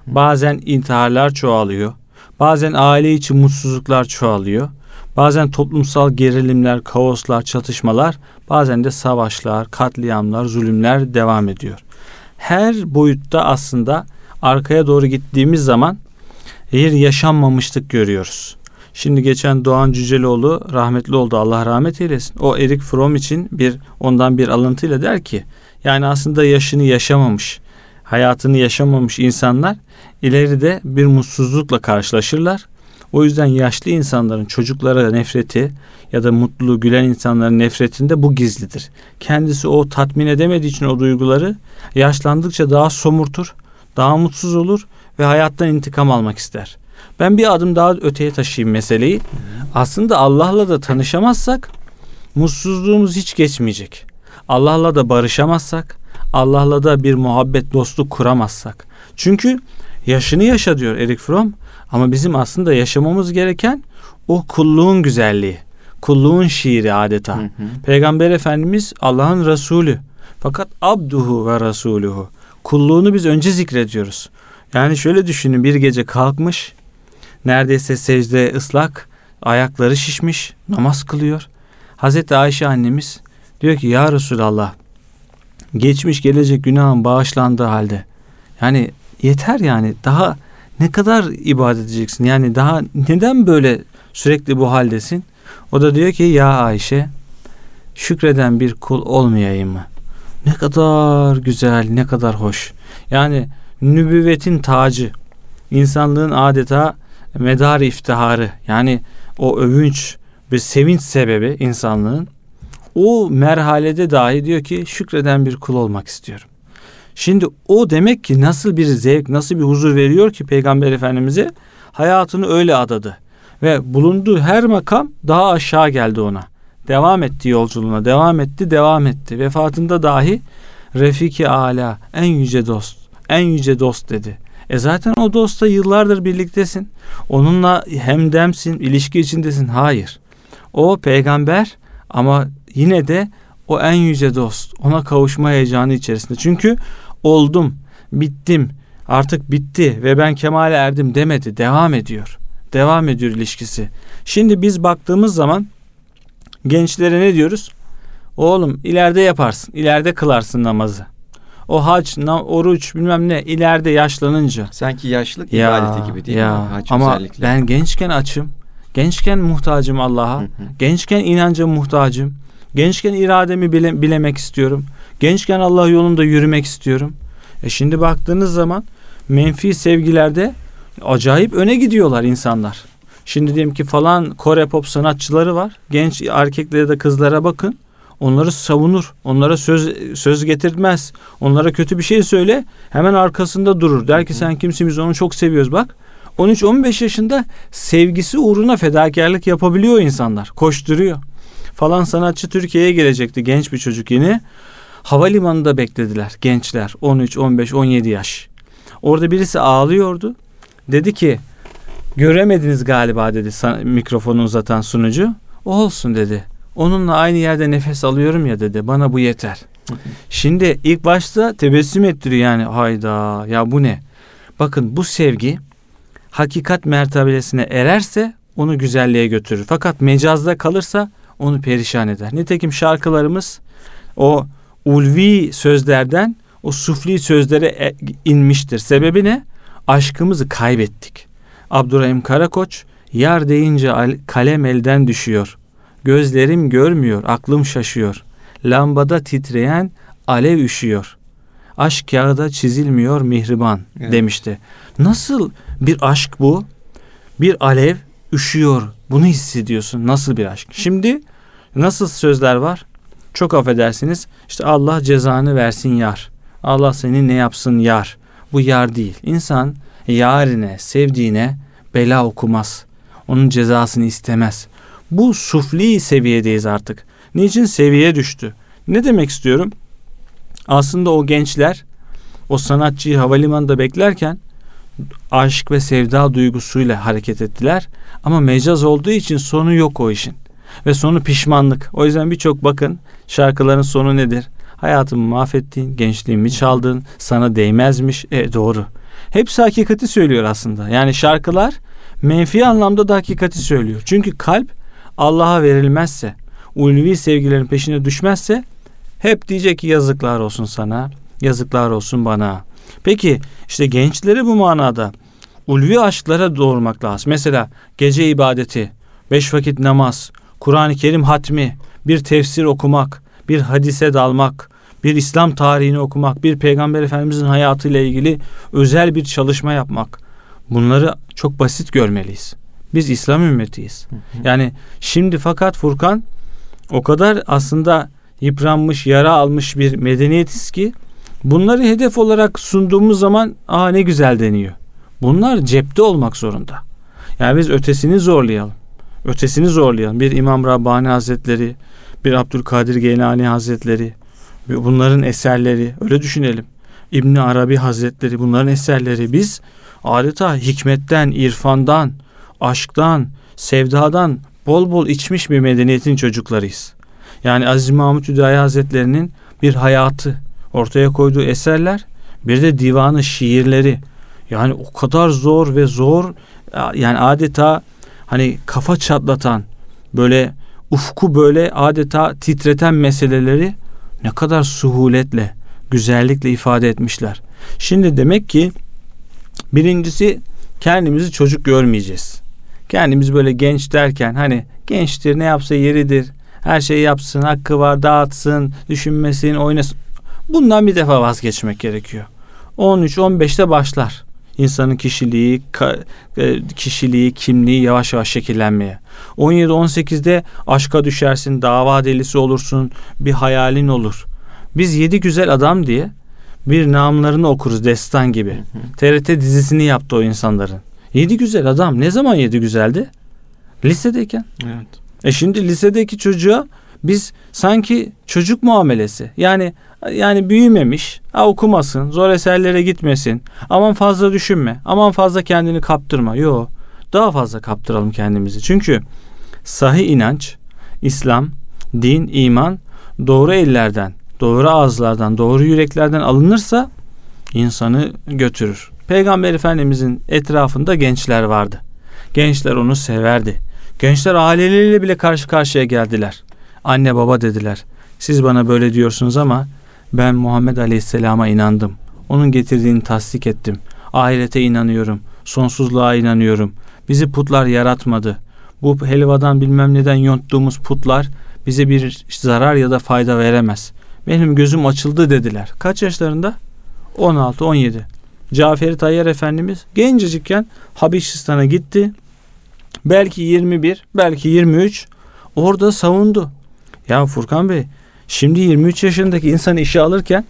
Bazen intiharlar çoğalıyor. Bazen aile içi mutsuzluklar çoğalıyor. Bazen toplumsal gerilimler, kaoslar, çatışmalar, bazen de savaşlar, katliamlar, zulümler devam ediyor. Her boyutta aslında arkaya doğru gittiğimiz zaman bir yaşanmamışlık görüyoruz. Şimdi geçen Doğan Cüceloğlu rahmetli oldu Allah rahmet eylesin. O Erik Fromm için bir ondan bir alıntıyla der ki yani aslında yaşını yaşamamış, hayatını yaşamamış insanlar ileride bir mutsuzlukla karşılaşırlar. O yüzden yaşlı insanların çocuklara nefreti ya da mutlu gülen insanların nefretinde bu gizlidir. Kendisi o tatmin edemediği için o duyguları yaşlandıkça daha somurtur, daha mutsuz olur ve hayattan intikam almak ister. Ben bir adım daha öteye taşıyayım meseleyi. Aslında Allah'la da tanışamazsak mutsuzluğumuz hiç geçmeyecek. Allah'la da barışamazsak, Allah'la da bir muhabbet dostluk kuramazsak. Çünkü yaşını yaşa diyor Erik Fromm ama bizim aslında yaşamamız gereken o kulluğun güzelliği. Kulluğun şiiri adeta. Hı hı. Peygamber Efendimiz Allah'ın Resulü. Fakat abduhu ve rasuluhu. Kulluğunu biz önce zikrediyoruz. Yani şöyle düşünün bir gece kalkmış. Neredeyse secde ıslak. Ayakları şişmiş. Namaz kılıyor. Hazreti Ayşe annemiz diyor ki ya Resulallah geçmiş gelecek günahın bağışlandığı halde yani yeter yani daha ne kadar ibadet edeceksin? Yani daha neden böyle sürekli bu haldesin? O da diyor ki ya Ayşe şükreden bir kul olmayayım mı? Ne kadar güzel ne kadar hoş. Yani nübüvvetin tacı insanlığın adeta medar iftiharı. Yani o övünç ve sevinç sebebi insanlığın. O merhalede dahi diyor ki şükreden bir kul olmak istiyorum. Şimdi o demek ki nasıl bir zevk, nasıl bir huzur veriyor ki Peygamber Efendimiz'e hayatını öyle adadı. Ve bulunduğu her makam daha aşağı geldi ona. Devam etti yolculuğuna, devam etti, devam etti. Vefatında dahi Refiki Ala, en yüce dost, en yüce dost dedi. E zaten o dostla yıllardır birliktesin. Onunla hemdemsin, ilişki içindesin. Hayır. O peygamber ama yine de o en yüce dost. Ona kavuşma heyecanı içerisinde. Çünkü oldum, bittim, artık bitti ve ben kemale erdim demedi. Devam ediyor. Devam ediyor ilişkisi. Şimdi biz baktığımız zaman gençlere ne diyoruz? Oğlum ileride yaparsın, ileride kılarsın namazı. O hac, oruç bilmem ne ileride yaşlanınca. Sanki yaşlılık Ya, ibadeti gibi değil ya. mi? Hac Ama özellikle. ben gençken açım. Gençken muhtacım Allah'a. Gençken inanca muhtacım. Gençken irademi bile- bilemek istiyorum. Gençken Allah yolunda yürümek istiyorum. E şimdi baktığınız zaman menfi sevgilerde acayip öne gidiyorlar insanlar. Şimdi diyelim ki falan Kore pop sanatçıları var. Genç erkeklere de kızlara bakın. Onları savunur. Onlara söz söz getirmez. Onlara kötü bir şey söyle. Hemen arkasında durur. Der ki sen kimsin biz onu çok seviyoruz bak. 13-15 yaşında sevgisi uğruna fedakarlık yapabiliyor insanlar. Koşturuyor. Falan sanatçı Türkiye'ye gelecekti genç bir çocuk yine. Havalimanında beklediler gençler 13, 15, 17 yaş. Orada birisi ağlıyordu. Dedi ki Göremediniz galiba dedi mikrofonu uzatan sunucu. O olsun dedi. Onunla aynı yerde nefes alıyorum ya dedi. Bana bu yeter. Şimdi ilk başta tebessüm ettiriyor yani hayda ya bu ne? Bakın bu sevgi hakikat mertebesine ererse onu güzelliğe götürür. Fakat mecazda kalırsa onu perişan eder. Nitekim şarkılarımız o ulvi sözlerden o sufli sözlere e- inmiştir. Sebebi ne? Aşkımızı kaybettik. Abdurrahim Karakoç yar deyince al- kalem elden düşüyor. Gözlerim görmüyor, aklım şaşıyor. Lambada titreyen alev üşüyor. Aşk kağıda çizilmiyor mihriban Evet. demişti. Nasıl bir aşk bu? Bir alev üşüyor. Bunu hissediyorsun. Nasıl bir aşk? Şimdi nasıl sözler var? Çok affedersiniz. İşte Allah cezanı versin yar. Allah seni ne yapsın yar. Bu yar değil. İnsan yarine, sevdiğine bela okumaz. Onun cezasını istemez. Bu sufli seviyedeyiz artık. Niçin seviye düştü? Ne demek istiyorum? Aslında o gençler o sanatçıyı havalimanında beklerken aşk ve sevda duygusuyla hareket ettiler. Ama mecaz olduğu için sonu yok o işin. Ve sonu pişmanlık. O yüzden birçok bakın şarkıların sonu nedir? Hayatımı mahvettin, gençliğimi çaldın, sana değmezmiş. E doğru. Hepsi hakikati söylüyor aslında. Yani şarkılar menfi anlamda da hakikati söylüyor. Çünkü kalp Allah'a verilmezse, ulvi sevgilerin peşine düşmezse hep diyecek ki yazıklar olsun sana, yazıklar olsun bana. Peki işte gençleri bu manada ulvi aşklara doğurmak lazım. Mesela gece ibadeti, beş vakit namaz, Kur'an-ı Kerim hatmi, bir tefsir okumak, bir hadise dalmak, bir İslam tarihini okumak, bir Peygamber Efendimizin hayatıyla ilgili özel bir çalışma yapmak. Bunları çok basit görmeliyiz. Biz İslam ümmetiyiz. Yani şimdi fakat Furkan o kadar aslında yıpranmış, yara almış bir medeniyetiz ki bunları hedef olarak sunduğumuz zaman aa ne güzel deniyor. Bunlar cepte olmak zorunda. Yani biz ötesini zorlayalım. Ötesini zorlayalım. Bir İmam Rabbani Hazretleri, bir Abdülkadir Geylani Hazretleri, bunların eserleri öyle düşünelim. İbni Arabi Hazretleri bunların eserleri biz adeta hikmetten, irfandan, aşktan, sevdadan bol bol içmiş bir medeniyetin çocuklarıyız. Yani Aziz Mahmut Hüdayi Hazretlerinin bir hayatı, ortaya koyduğu eserler, bir de divanı şiirleri. Yani o kadar zor ve zor yani adeta hani kafa çatlatan böyle ufku böyle adeta titreten meseleleri ne kadar suhuletle, güzellikle ifade etmişler. Şimdi demek ki birincisi kendimizi çocuk görmeyeceğiz. Kendimiz böyle genç derken hani gençtir ne yapsa yeridir. Her şeyi yapsın, hakkı var, dağıtsın, düşünmesin, oynasın. Bundan bir defa vazgeçmek gerekiyor. 13-15'te başlar insanın kişiliği, e, kişiliği, kimliği yavaş yavaş şekillenmeye. 17-18'de aşka düşersin, dava delisi olursun, bir hayalin olur. Biz yedi güzel adam diye bir namlarını okuruz destan gibi. TRT dizisini yaptı o insanların. Yedi güzel adam. Ne zaman yedi güzeldi? Lisedeyken. Evet. E şimdi lisedeki çocuğa biz sanki çocuk muamelesi. Yani yani büyümemiş, ha okumasın, zor eserlere gitmesin. Aman fazla düşünme. Aman fazla kendini kaptırma. Yo. Daha fazla kaptıralım kendimizi. Çünkü sahih inanç, İslam, din, iman doğru ellerden, doğru ağızlardan, doğru yüreklerden alınırsa insanı götürür. Peygamber Efendimizin etrafında gençler vardı. Gençler onu severdi. Gençler aileleriyle bile karşı karşıya geldiler. Anne baba dediler. Siz bana böyle diyorsunuz ama ben Muhammed Aleyhisselam'a inandım. Onun getirdiğini tasdik ettim. Ahirete inanıyorum. Sonsuzluğa inanıyorum. Bizi putlar yaratmadı. Bu helvadan bilmem neden yonttuğumuz putlar bize bir zarar ya da fayda veremez. Benim gözüm açıldı dediler. Kaç yaşlarında? 16-17. Caferi Tayyar Efendimiz gencecikken Habeşistan'a gitti. Belki 21, belki 23 orada savundu. Ya Furkan Bey şimdi 23 yaşındaki insan işe alırken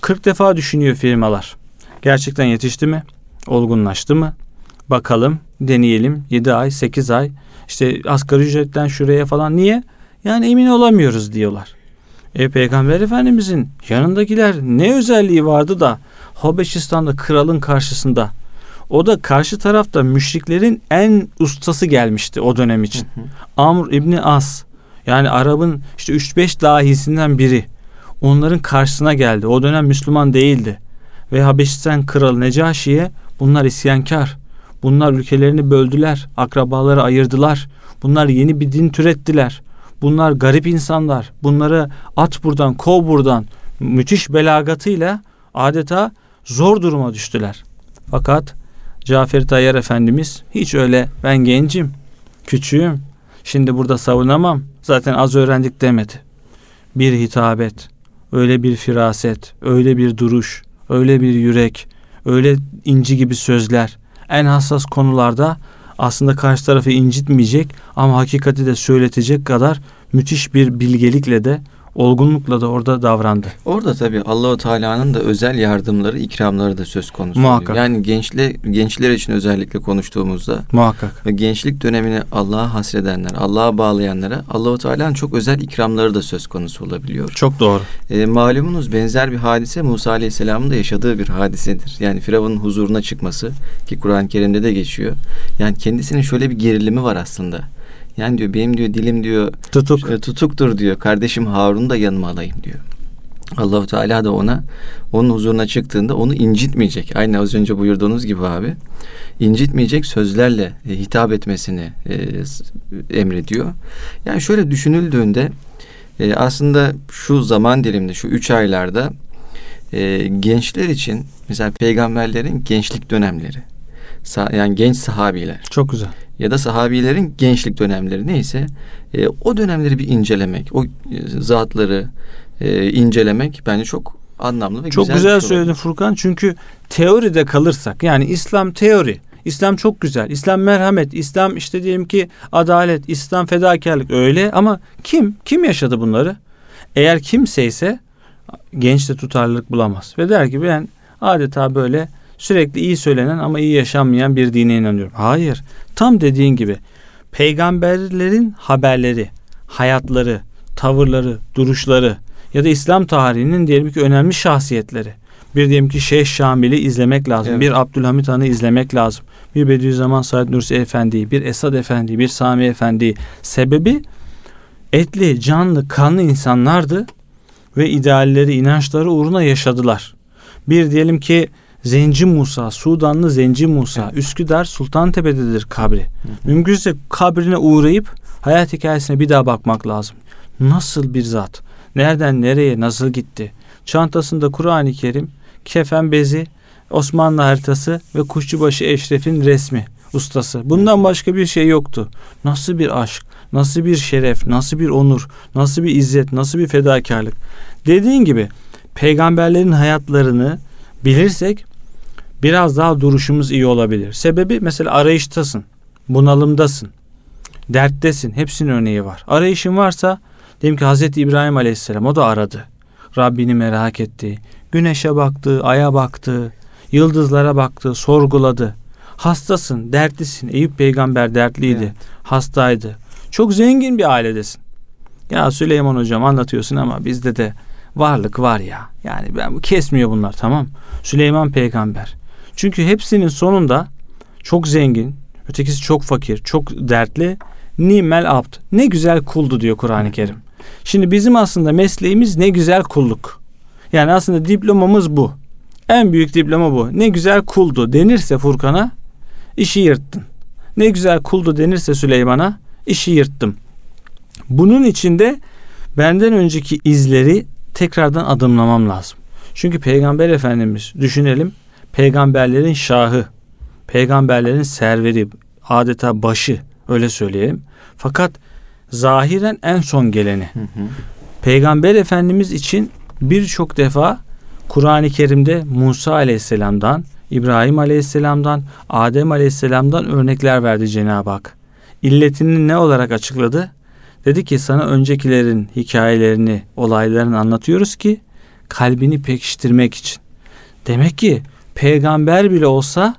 40 defa düşünüyor firmalar. Gerçekten yetişti mi? Olgunlaştı mı? Bakalım, deneyelim. 7 ay, 8 ay. İşte asgari ücretten şuraya falan. Niye? Yani emin olamıyoruz diyorlar. E Peygamber Efendimizin yanındakiler ne özelliği vardı da Habeşistan'da kralın karşısında O da karşı tarafta müşriklerin en ustası gelmişti o dönem için. Amr İbni As yani Arap'ın işte 3-5 dahisinden biri. Onların karşısına geldi. O dönem Müslüman değildi. Ve Habeşistan kralı Necaşi'ye bunlar isyankar. Bunlar ülkelerini böldüler. Akrabaları ayırdılar. Bunlar yeni bir din türettiler. Bunlar garip insanlar. Bunları at buradan, kov buradan. Müthiş belagatıyla adeta zor duruma düştüler. Fakat Cafer Tayyar Efendimiz hiç öyle ben gencim, küçüğüm, şimdi burada savunamam, zaten az öğrendik demedi. Bir hitabet, öyle bir firaset, öyle bir duruş, öyle bir yürek, öyle inci gibi sözler, en hassas konularda aslında karşı tarafı incitmeyecek ama hakikati de söyletecek kadar müthiş bir bilgelikle de olgunlukla da orada davrandı. Orada tabii Allahu Teala'nın da özel yardımları, ikramları da söz konusu. Muhakkak. oluyor. Yani gençle gençler için özellikle konuştuğumuzda Muhakkak. ve gençlik dönemini Allah'a hasredenler, Allah'a bağlayanlara Allahu Teala'nın çok özel ikramları da söz konusu olabiliyor. Çok doğru. E, malumunuz benzer bir hadise Musa Aleyhisselam'ın da yaşadığı bir hadisedir. Yani Firavun'un huzuruna çıkması ki Kur'an-ı Kerim'de de geçiyor. Yani kendisinin şöyle bir gerilimi var aslında. Yani diyor benim diyor dilim diyor Tutuk. e, tutuktur diyor. Kardeşim Harun'u da yanıma alayım diyor. Allahu Teala da ona onun huzuruna çıktığında onu incitmeyecek. Aynı az önce buyurduğunuz gibi abi. incitmeyecek sözlerle e, hitap etmesini e, emrediyor. Yani şöyle düşünüldüğünde e, aslında şu zaman diliminde şu üç aylarda e, gençler için mesela peygamberlerin gençlik dönemleri sa- yani genç sahabiler Çok güzel. Ya da sahabilerin gençlik dönemleri neyse e, o dönemleri bir incelemek, o e, zatları e, incelemek bence çok anlamlı ve Çok güzel. güzel bir şey söyledin. Furkan. Çünkü teoride kalırsak yani İslam teori. İslam çok güzel. İslam merhamet, İslam işte diyelim ki adalet, İslam fedakarlık öyle ama kim kim yaşadı bunları? Eğer kimse ise genç de tutarlılık bulamaz ve der ki ben adeta böyle sürekli iyi söylenen ama iyi yaşanmayan bir dine inanıyorum. Hayır. Tam dediğin gibi peygamberlerin haberleri, hayatları, tavırları, duruşları ya da İslam tarihinin diyelim ki önemli şahsiyetleri. Bir diyelim ki Şeyh Şamil'i izlemek lazım. Evet. Bir Abdülhamit Han'ı izlemek lazım. Bir Bediüzzaman Said Nursi Efendi'yi, bir Esad Efendi'yi, bir Sami Efendi'yi. Sebebi etli, canlı, kanlı insanlardı ve idealleri, inançları uğruna yaşadılar. Bir diyelim ki Zenci Musa, Sudanlı Zenci Musa, Üsküdar Sultantepe'dedir kabri. Mümkünse kabrine uğrayıp hayat hikayesine bir daha bakmak lazım. Nasıl bir zat? Nereden nereye nasıl gitti? Çantasında Kur'an-ı Kerim, kefen bezi, Osmanlı haritası ve Kuşçubaşı Eşref'in resmi ustası. Bundan başka bir şey yoktu. Nasıl bir aşk, nasıl bir şeref, nasıl bir onur, nasıl bir izzet, nasıl bir fedakarlık. Dediğin gibi peygamberlerin hayatlarını bilirsek biraz daha duruşumuz iyi olabilir. Sebebi mesela arayıştasın, bunalımdasın, derttesin. Hepsinin örneği var. Arayışın varsa diyelim ki Hazreti İbrahim Aleyhisselam o da aradı. Rabbini merak etti. Güneşe baktı, aya baktı, yıldızlara baktı, sorguladı. Hastasın, dertlisin. Eyüp peygamber dertliydi, Evet. hastaydı. Çok zengin bir ailedesin. Ya Süleyman hocam anlatıyorsun ama bizde de varlık var ya. Yani ben bu kesmiyor bunlar tamam. Süleyman peygamber. Çünkü hepsinin sonunda çok zengin, ötekisi çok fakir, çok dertli. Nimel abd. Ne güzel kuldu diyor Kur'an-ı Kerim. Şimdi bizim aslında mesleğimiz ne güzel kulluk. Yani aslında diplomamız bu. En büyük diploma bu. Ne güzel kuldu denirse Furkan'a işi yırttın. Ne güzel kuldu denirse Süleyman'a işi yırttım. Bunun içinde benden önceki izleri tekrardan adımlamam lazım. Çünkü Peygamber Efendimiz düşünelim peygamberlerin şahı, peygamberlerin serveri, adeta başı öyle söyleyelim. Fakat zahiren en son geleni. Hı hı. Peygamber Efendimiz için birçok defa Kur'an-ı Kerim'de Musa Aleyhisselam'dan, İbrahim Aleyhisselam'dan, Adem Aleyhisselam'dan örnekler verdi Cenab-ı Hak. İlletini ne olarak açıkladı? Dedi ki sana öncekilerin hikayelerini, olaylarını anlatıyoruz ki kalbini pekiştirmek için. Demek ki peygamber bile olsa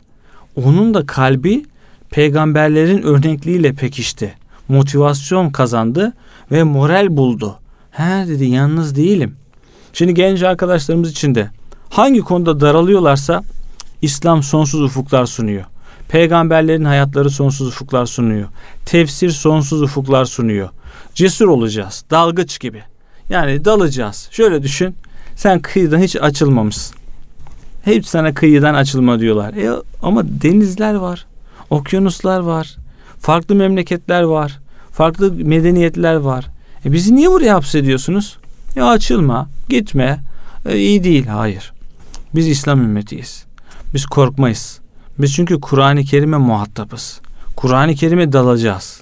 onun da kalbi peygamberlerin örnekliğiyle pekişti. Motivasyon kazandı ve moral buldu. He dedi yalnız değilim. Şimdi genç arkadaşlarımız için de hangi konuda daralıyorlarsa İslam sonsuz ufuklar sunuyor. Peygamberlerin hayatları sonsuz ufuklar sunuyor. Tefsir sonsuz ufuklar sunuyor. Cesur olacağız. Dalgıç gibi. Yani dalacağız. Şöyle düşün. Sen kıyıdan hiç açılmamışsın. Hep sana kıyıdan açılma diyorlar. E, ama denizler var. Okyanuslar var. Farklı memleketler var. Farklı medeniyetler var. E bizi niye buraya hapsediyorsunuz? Ya açılma, gitme. E, iyi değil. Hayır. Biz İslam ümmetiyiz. Biz korkmayız. Biz çünkü Kur'an-ı Kerim'e muhatapız. Kur'an-ı Kerim'e dalacağız.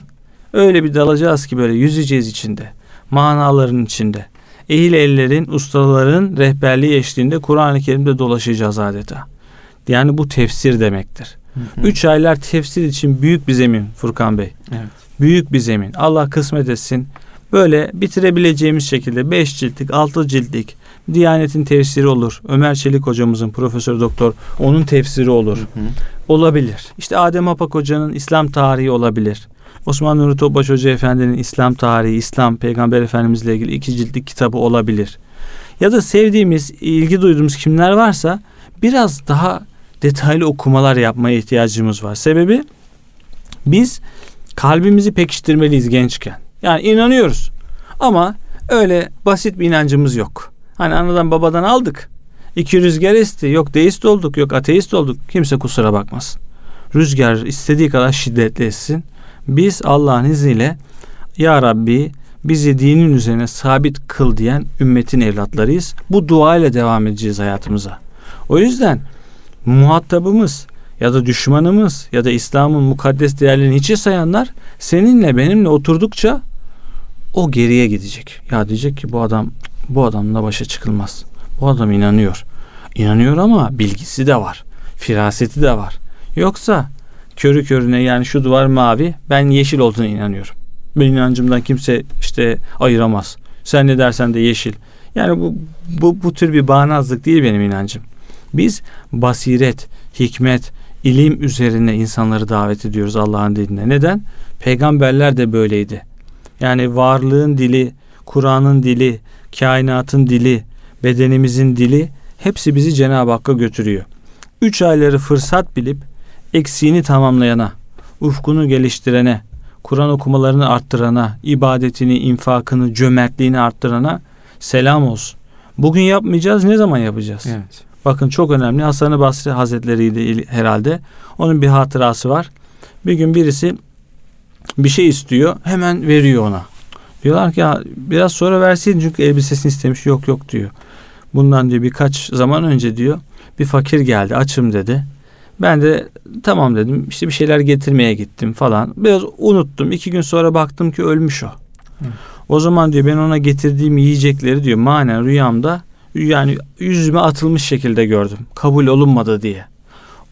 Öyle bir dalacağız ki böyle yüzeceğiz içinde. Manaların içinde. Ehil ellerin, ustaların rehberliği eşliğinde Kur'an-ı Kerim'de dolaşacağız adeta. Yani bu tefsir demektir. Hı hı. Üç aylar tefsir için büyük bir zemin Furkan Bey. Evet. Büyük bir zemin. Allah kısmet etsin. Böyle bitirebileceğimiz şekilde beş ciltlik, altı ciltlik Diyanet'in tefsiri olur. Ömer Çelik hocamızın profesör doktor onun tefsiri olur. Hı hı. Olabilir. İşte Adem Apak hocanın İslam tarihi olabilir. Osman Nuri Topbaş Hoca Efendi'nin İslam tarihi, İslam Peygamber Efendimizle ilgili iki ciltlik kitabı olabilir. Ya da sevdiğimiz, ilgi duyduğumuz kimler varsa biraz daha detaylı okumalar yapmaya ihtiyacımız var. Sebebi biz kalbimizi pekiştirmeliyiz gençken. Yani inanıyoruz. Ama öyle basit bir inancımız yok. Hani anadan babadan aldık. İki rüzgar esti. Yok deist olduk, yok ateist olduk. Kimse kusura bakmasın. Rüzgar istediği kadar şiddetli essin. Biz Allah'ın izniyle Ya Rabbi bizi dinin üzerine sabit kıl diyen ümmetin evlatlarıyız. Bu dua ile devam edeceğiz hayatımıza. O yüzden muhatabımız ya da düşmanımız ya da İslam'ın mukaddes değerlerini hiçe sayanlar seninle benimle oturdukça o geriye gidecek. Ya diyecek ki bu adam bu adamla başa çıkılmaz. Bu adam inanıyor. İnanıyor ama bilgisi de var. Firaseti de var. Yoksa körü körüne yani şu duvar mavi ben yeşil olduğunu inanıyorum. Ben inancımdan kimse işte ayıramaz. Sen ne dersen de yeşil. Yani bu, bu, bu tür bir bağnazlık değil benim inancım. Biz basiret, hikmet, ilim üzerine insanları davet ediyoruz Allah'ın dinine. Neden? Peygamberler de böyleydi. Yani varlığın dili, Kur'an'ın dili, kainatın dili, bedenimizin dili hepsi bizi Cenab-ı Hakk'a götürüyor. Üç ayları fırsat bilip eksiğini tamamlayana, ufkunu geliştirene, Kur'an okumalarını arttırana, ibadetini, infakını, cömertliğini arttırana selam olsun. Bugün yapmayacağız, ne zaman yapacağız? Evet. Bakın çok önemli. Hasan-ı Basri Hazretleri'ydi herhalde. Onun bir hatırası var. Bir gün birisi bir şey istiyor, hemen veriyor ona. Diyorlar ki ya biraz sonra verseydin çünkü elbisesini istemiş. Yok yok diyor. Bundan diyor birkaç zaman önce diyor bir fakir geldi açım dedi. Ben de tamam dedim işte bir şeyler getirmeye gittim falan. Biraz unuttum. iki gün sonra baktım ki ölmüş o. Hı. O zaman diyor ben ona getirdiğim yiyecekleri diyor manen rüyamda yani yüzüme atılmış şekilde gördüm. Kabul olunmadı diye.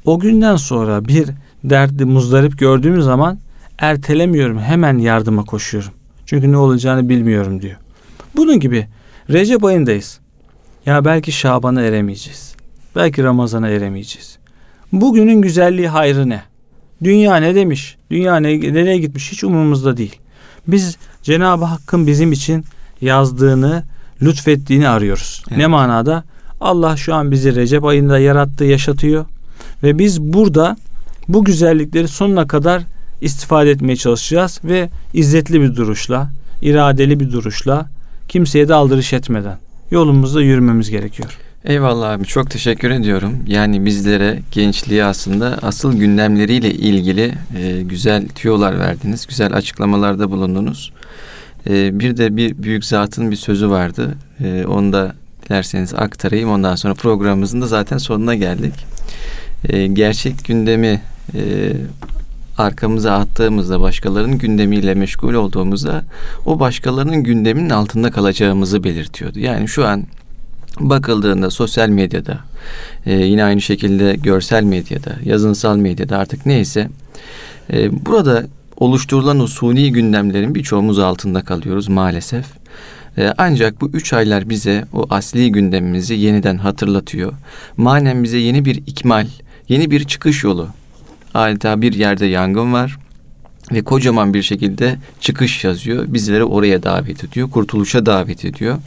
O günden sonra bir derdi muzdarip gördüğüm zaman ertelemiyorum. Hemen yardıma koşuyorum. Çünkü ne olacağını bilmiyorum diyor. Bunun gibi Recep ayındayız. Ya belki Şaban'a eremeyeceğiz. Belki Ramazan'a eremeyeceğiz. Bugünün güzelliği hayrı ne? Dünya ne demiş? Dünya ne, nereye gitmiş? Hiç umurumuzda değil. Biz Cenab-ı Hakk'ın bizim için yazdığını, lütfettiğini arıyoruz. Evet. Ne manada? Allah şu an bizi Recep ayında yarattı, yaşatıyor. Ve biz burada bu güzellikleri sonuna kadar istifade etmeye çalışacağız ve izzetli bir duruşla, iradeli bir duruşla, kimseye de aldırış etmeden yolumuzda yürümemiz gerekiyor. Eyvallah abi çok teşekkür ediyorum. Yani bizlere gençliği aslında asıl gündemleriyle ilgili e, güzel tüyolar verdiniz. Güzel açıklamalarda bulundunuz. E, bir de bir büyük zatın bir sözü vardı. E, onu da dilerseniz aktarayım. Ondan sonra programımızın da zaten sonuna geldik. E, gerçek gündemi e, arkamıza attığımızda başkalarının gündemiyle meşgul olduğumuzda o başkalarının gündeminin altında kalacağımızı belirtiyordu. Yani şu an bakıldığında sosyal medyada e, yine aynı şekilde görsel medyada yazınsal medyada artık neyse e, burada oluşturulan o suni gündemlerin birçoğumuz altında kalıyoruz maalesef. E, ancak bu üç aylar bize o asli gündemimizi yeniden hatırlatıyor. Manen bize yeni bir ikmal, yeni bir çıkış yolu adeta bir yerde yangın var ve kocaman bir şekilde çıkış yazıyor. Bizleri oraya davet ediyor. Kurtuluşa davet ediyor.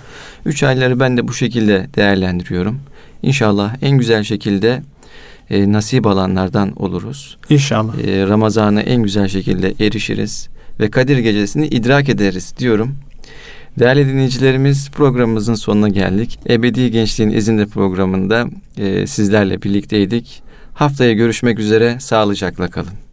Üç ayları ben de bu şekilde değerlendiriyorum. İnşallah en güzel şekilde e, nasip alanlardan oluruz. İnşallah. E, Ramazan'a en güzel şekilde erişiriz ve Kadir Gecesi'ni idrak ederiz diyorum. Değerli dinleyicilerimiz programımızın sonuna geldik. Ebedi Gençliğin İzinde programında e, sizlerle birlikteydik. Haftaya görüşmek üzere, sağlıcakla kalın.